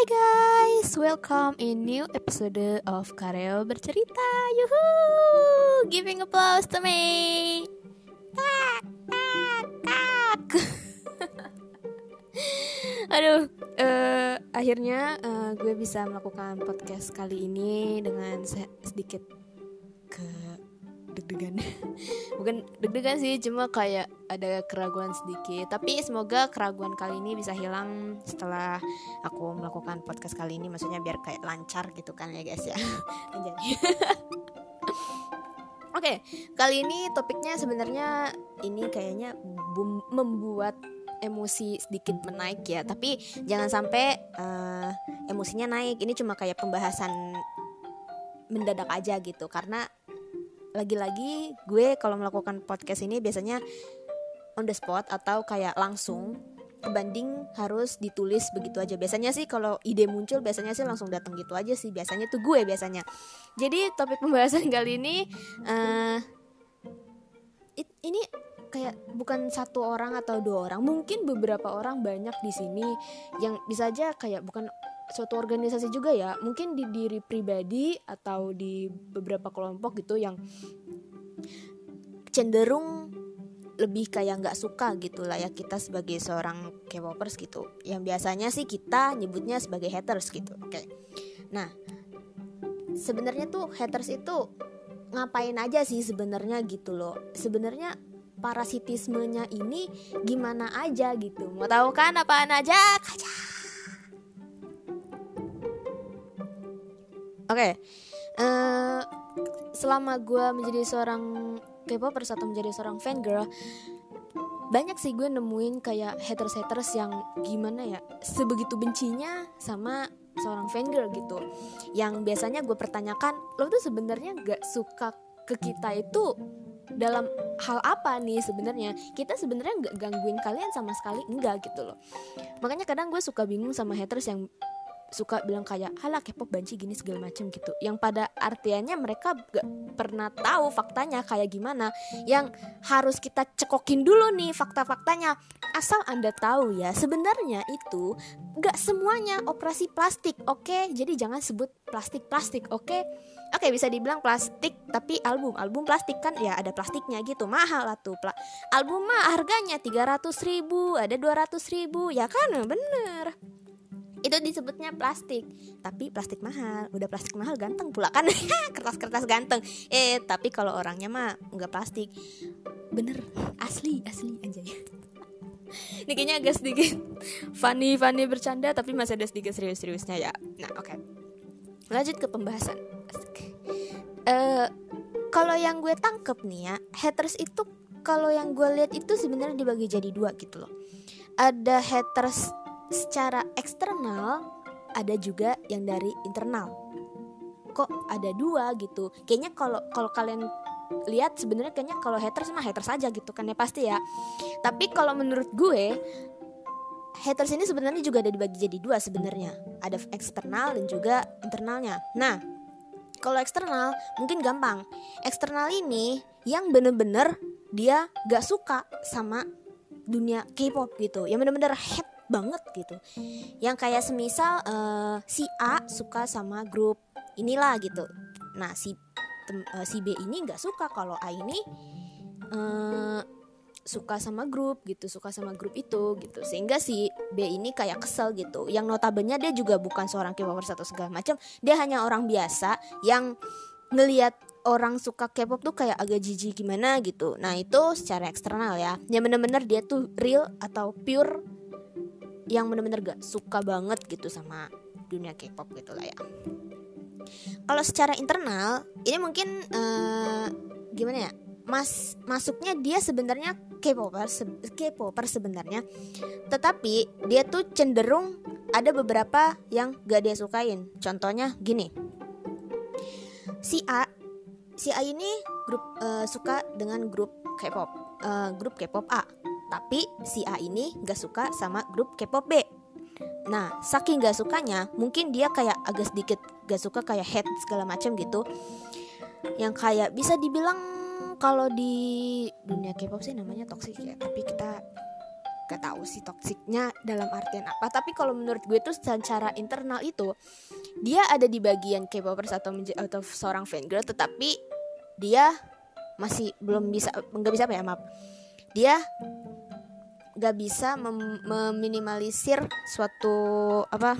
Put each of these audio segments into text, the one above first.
Hai guys, welcome in new episode of Kareo Bercerita. Yuhu! Giving applause to me. Tak, tak, tak. Aduh, uh, akhirnya uh, gue bisa melakukan podcast kali ini dengan sedikit ke deg-degan. Bukan deg-degan sih cuma kayak ada keraguan sedikit. Tapi semoga keraguan kali ini bisa hilang setelah aku melakukan podcast kali ini. Maksudnya biar kayak lancar gitu kan ya guys ya. Oke, okay, kali ini topiknya sebenarnya ini kayaknya membuat emosi sedikit menaik ya, tapi jangan sampai uh, emosinya naik. Ini cuma kayak pembahasan mendadak aja gitu, karena lagi-lagi gue kalau melakukan podcast ini biasanya on the spot atau kayak langsung kebanding harus ditulis begitu aja. Biasanya sih kalau ide muncul biasanya sih langsung datang gitu aja sih. Biasanya tuh gue biasanya. Jadi topik pembahasan kali ini uh, it, ini kayak bukan satu orang atau dua orang mungkin beberapa orang banyak di sini yang bisa aja kayak bukan suatu organisasi juga ya. Mungkin di diri pribadi atau di beberapa kelompok gitu yang cenderung lebih kayak nggak suka gitu lah ya kita sebagai seorang K-popers gitu. Yang biasanya sih kita nyebutnya sebagai haters gitu oke. Okay. nah sebenarnya tuh haters itu ngapain aja sih sebenarnya gitu loh. Sebenarnya parasitismenya ini gimana aja gitu. Mau tahu kan apaan aja? Kaca okay. uh, eh, selama gue menjadi seorang K-popers atau menjadi seorang fan girl, banyak sih gue nemuin kayak haters-haters yang gimana ya, sebegitu bencinya sama seorang fan girl gitu. Yang biasanya gue pertanyakan, lo tuh sebenarnya gak suka ke kita itu dalam hal apa nih sebenarnya kita sebenarnya nggak gangguin kalian sama sekali enggak gitu loh makanya kadang gue suka bingung sama haters yang suka bilang kayak halah K-pop banci gini segala macem gitu. Yang pada artiannya mereka gak pernah tahu faktanya kayak gimana. Yang harus kita cekokin dulu nih fakta-faktanya. Asal anda tahu ya sebenarnya itu gak semuanya operasi plastik oke? Okay? jadi jangan sebut plastik-plastik oke? Okay? Oke okay, bisa dibilang plastik tapi album. Album plastik kan ya ada plastiknya gitu. Mahal lah tuh Pla. Album mah harganya 300 ribu ada 200 ribu. Ya kan? Bener itu disebutnya plastik. Tapi plastik mahal. Udah plastik mahal ganteng pula kan. Kertas-kertas ganteng. Eh tapi kalau orangnya mah nggak plastik. Bener. Asli asli aja ini kayaknya agak sedikit funny funny bercanda tapi masih ada sedikit serius-seriusnya ya. Nah oke. Okay. lanjut ke pembahasan. Uh, kalau yang gue tangkep nih ya haters itu kalau yang gue lihat itu sebenarnya dibagi jadi dua gitu loh. Ada haters secara eksternal ada juga yang dari internal. Kok ada dua gitu? Kayaknya kalau kalau kalian lihat sebenarnya kayaknya kalau haters mah haters saja gitu kan ya pasti ya. Tapi kalau menurut gue haters ini sebenarnya juga ada dibagi jadi dua sebenarnya. Ada eksternal dan juga internalnya. Nah kalau eksternal mungkin gampang. Eksternal ini yang bener-bener dia gak suka sama dunia K-pop gitu. Yang bener-bener hate banget gitu. Yang kayak semisal uh, si A suka sama grup inilah gitu. Nah si tem, uh, si B ini nggak suka kalau A ini uh, suka sama grup gitu suka sama grup itu gitu. Sehingga si B ini kayak kesel gitu. Yang notabene dia juga bukan seorang K-popers atau segala macam dia hanya orang biasa yang ngelihat orang suka K-pop tuh kayak agak jijik gimana gitu. Nah itu secara eksternal ya. Yang bener-bener dia tuh real atau pure yang bener-bener gak suka banget gitu sama dunia K-pop gitu lah ya. Kalau secara internal ini mungkin uh, gimana ya? Mas masuknya dia sebenarnya K-popper se K-popper sebenarnya. Tetapi dia tuh cenderung ada beberapa yang gak dia sukain. Contohnya gini. Si A si A ini grup uh, suka dengan grup K-pop, uh, grup K-pop A tapi si A ini gak suka sama grup K-pop B. Nah, saking gak sukanya, mungkin dia kayak agak sedikit gak suka kayak head segala macam gitu. Yang kayak bisa dibilang kalau di dunia K-pop sih namanya toxic ya, tapi kita gak tahu sih toksiknya dalam artian apa tapi kalau menurut gue tuh secara internal itu dia ada di bagian K-popers atau atau seorang fangirl tetapi dia masih belum bisa nggak bisa apa ya maaf dia nggak bisa mem meminimalisir suatu apa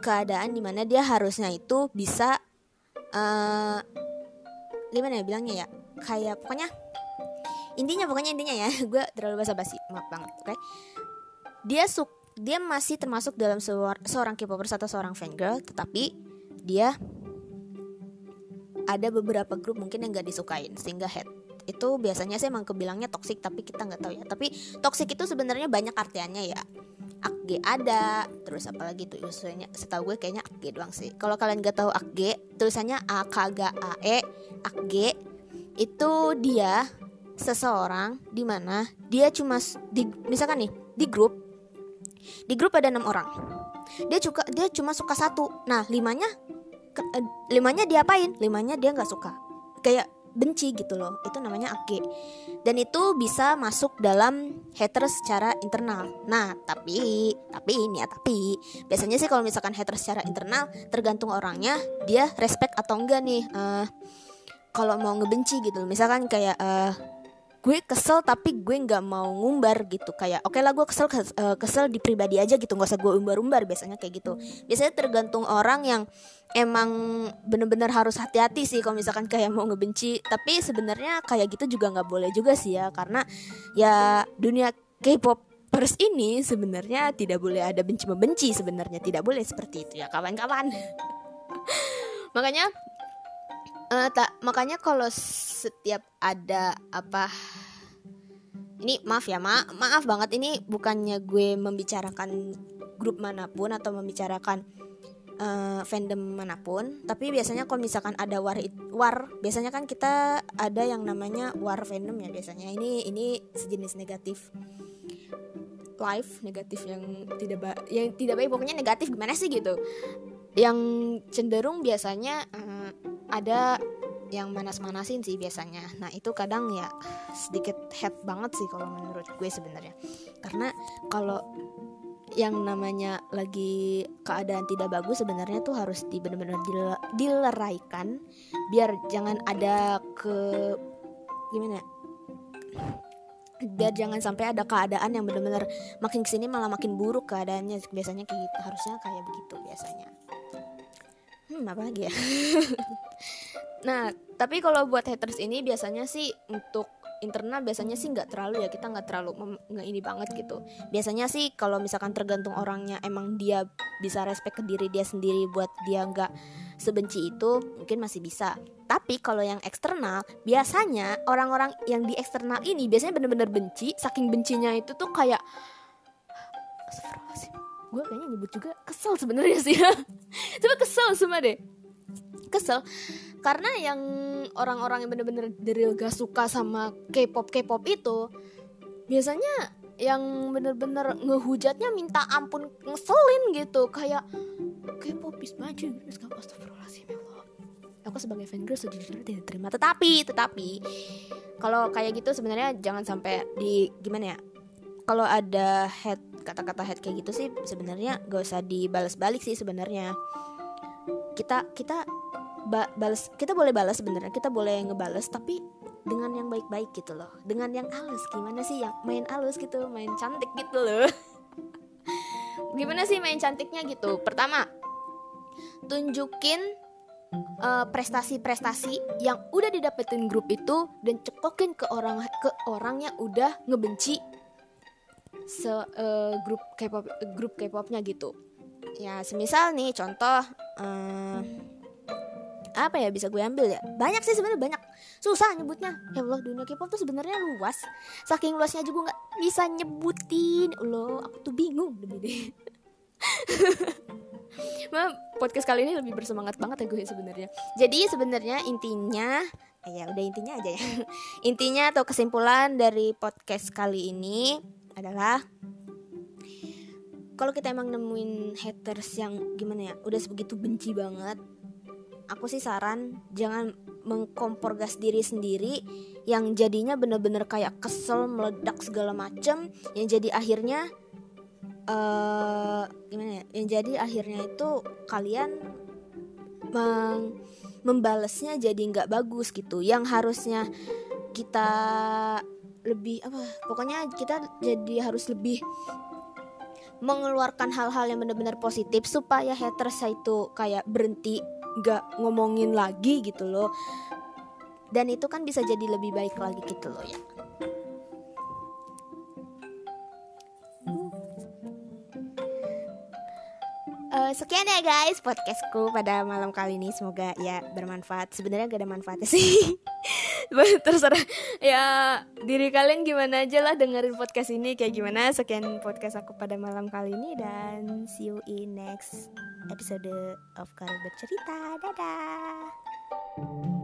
keadaan di mana dia harusnya itu bisa uh, gimana ya bilangnya ya kayak pokoknya intinya pokoknya intinya ya gue terlalu basa-basi maaf banget oke okay? dia suk dia masih termasuk dalam seorang K-popers atau seorang fangirl tetapi dia ada beberapa grup mungkin yang gak disukain sehingga head itu biasanya sih emang kebilangnya toxic tapi kita nggak tahu ya. Tapi toxic itu sebenarnya banyak artiannya ya. Akge ada terus apalagi tuh tulisannya setahu gue kayaknya akge doang sih. Kalau kalian gak tahu akge tulisannya a k g a e akge itu dia seseorang di mana dia cuma di misalkan nih di grup di grup ada enam orang. Dia juga dia cuma suka satu. Nah limanya eh, limanya diapain? Limanya dia nggak suka. Kayak benci gitu loh. Itu namanya age dan itu bisa masuk dalam haters secara internal. Nah tapi tapi ini ya tapi. Biasanya sih kalau misalkan haters secara internal tergantung orangnya dia respect atau enggak nih. Uh, kalau mau ngebenci gitu misalkan kayak uh, gue kesel tapi gue nggak mau ngumbar gitu. Kayak oke okay lah gue kesel eh, kesel di pribadi aja gitu nggak usah gue umbar-umbar biasanya kayak gitu. Biasanya tergantung orang yang emang bener-bener harus hati-hati sih kalau misalkan kayak mau ngebenci. Tapi sebenarnya kayak gitu juga nggak boleh juga sih ya karena ya dunia K-popers ini sebenarnya tidak boleh ada benci membenci sebenarnya tidak boleh seperti itu ya kawan-kawan. Makanya uh, tak makanya kalau setiap ada apa ini maaf ya ma maaf banget ini bukannya gue membicarakan grup mana pun atau membicarakan uh, fandom mana pun tapi biasanya kalau misalkan ada war war biasanya kan kita ada yang namanya war fandom ya biasanya. Ini ini sejenis negatif live negatif yang tidak ba yang tidak baik pokoknya negatif gimana sih gitu. Yang cenderung biasanya uh, ada yang manas-manasin sih biasanya. Nah, itu kadang ya sedikit head banget sih kalau menurut gue sebenarnya. Karena kalau yang namanya lagi keadaan tidak bagus sebenarnya tuh harus di benar-benar dileraikan biar jangan ada ke gimana ya? biar jangan sampai ada keadaan yang benar-benar makin ke sini malah makin buruk keadaannya biasanya kayak gitu harusnya kayak begitu biasanya hmm apa lagi ya? Nah tapi kalau buat haters ini biasanya sih untuk internal biasanya sih nggak terlalu ya kita nggak terlalu nggak ini banget gitu. Biasanya sih kalau misalkan tergantung orangnya emang dia bisa respect ke diri dia sendiri buat dia nggak sebenci itu mungkin masih bisa. Tapi kalau yang eksternal biasanya orang-orang yang di eksternal ini biasanya bener-bener benci saking bencinya itu tuh kayak gue kayaknya nyebut juga kesel sebenarnya sih. Coba kesel semua deh. Kesel. Karena yang orang-orang yang bener-bener dari gak suka sama K-pop K-pop itu biasanya yang bener-bener ngehujatnya minta ampun ngeselin gitu. Kayak K-pop is maju astagfirullahaladzim ya aku sebagai fan girl sejujurnya tidak terima. Tetapi tetapi kalau kayak gitu sebenarnya jangan sampai di gimana ya kalau ada head kata-kata head kayak gitu sih sebenarnya gak usah dibalas balik sih sebenarnya. Kita kita ba balas kita boleh balas sebenarnya kita boleh ngebales tapi dengan yang baik-baik gitu loh. Dengan yang halus gimana sih yang main halus gitu main cantik gitu loh. Gimana sih main cantiknya gitu? Pertama tunjukin eh, prestasi-prestasi uh, yang udah didapetin grup itu dan cekokin ke orang ke orang yang udah ngebenci se uh, grup K-pop grup K-popnya gitu. Ya semisal nih contoh uh, apa ya bisa gue ambil ya? Banyak sih sebenarnya banyak. Susah nyebutnya. Ya Allah dunia K-pop tuh sebenarnya luas. Saking luasnya juga nggak bisa nyebutin. Lo aku tuh bingung demi deh. Ma, podcast kali ini lebih bersemangat banget ya gue sebenarnya. Jadi sebenarnya intinya eh, ya udah intinya aja ya. Intinya atau kesimpulan dari podcast kali ini adalah kalau kita emang nemuin haters yang gimana ya udah sebegitu benci banget aku sih saran jangan mengkompor gas diri sendiri yang jadinya bener-bener kayak kesel meledak segala macem. Yang jadi akhirnya uh, gimana ya yang jadi akhirnya itu kalian meng membalesnya jadi nggak bagus gitu. Yang harusnya kita lebih apa pokoknya kita jadi harus lebih mengeluarkan hal-hal yang benar-benar positif supaya haters itu kayak berhenti nggak ngomongin lagi gitu loh. Dan itu kan bisa jadi lebih baik lagi gitu loh ya. Uh, sekian ya guys podcastku pada malam kali ini. Semoga ya bermanfaat. Sebenarnya gak ada manfaatnya sih terserah. Ya diri kalian gimana aja lah dengerin podcast ini. Kayak gimana? Sekian podcast aku pada malam kali ini dan see you in next episode of Karir Bercerita dadah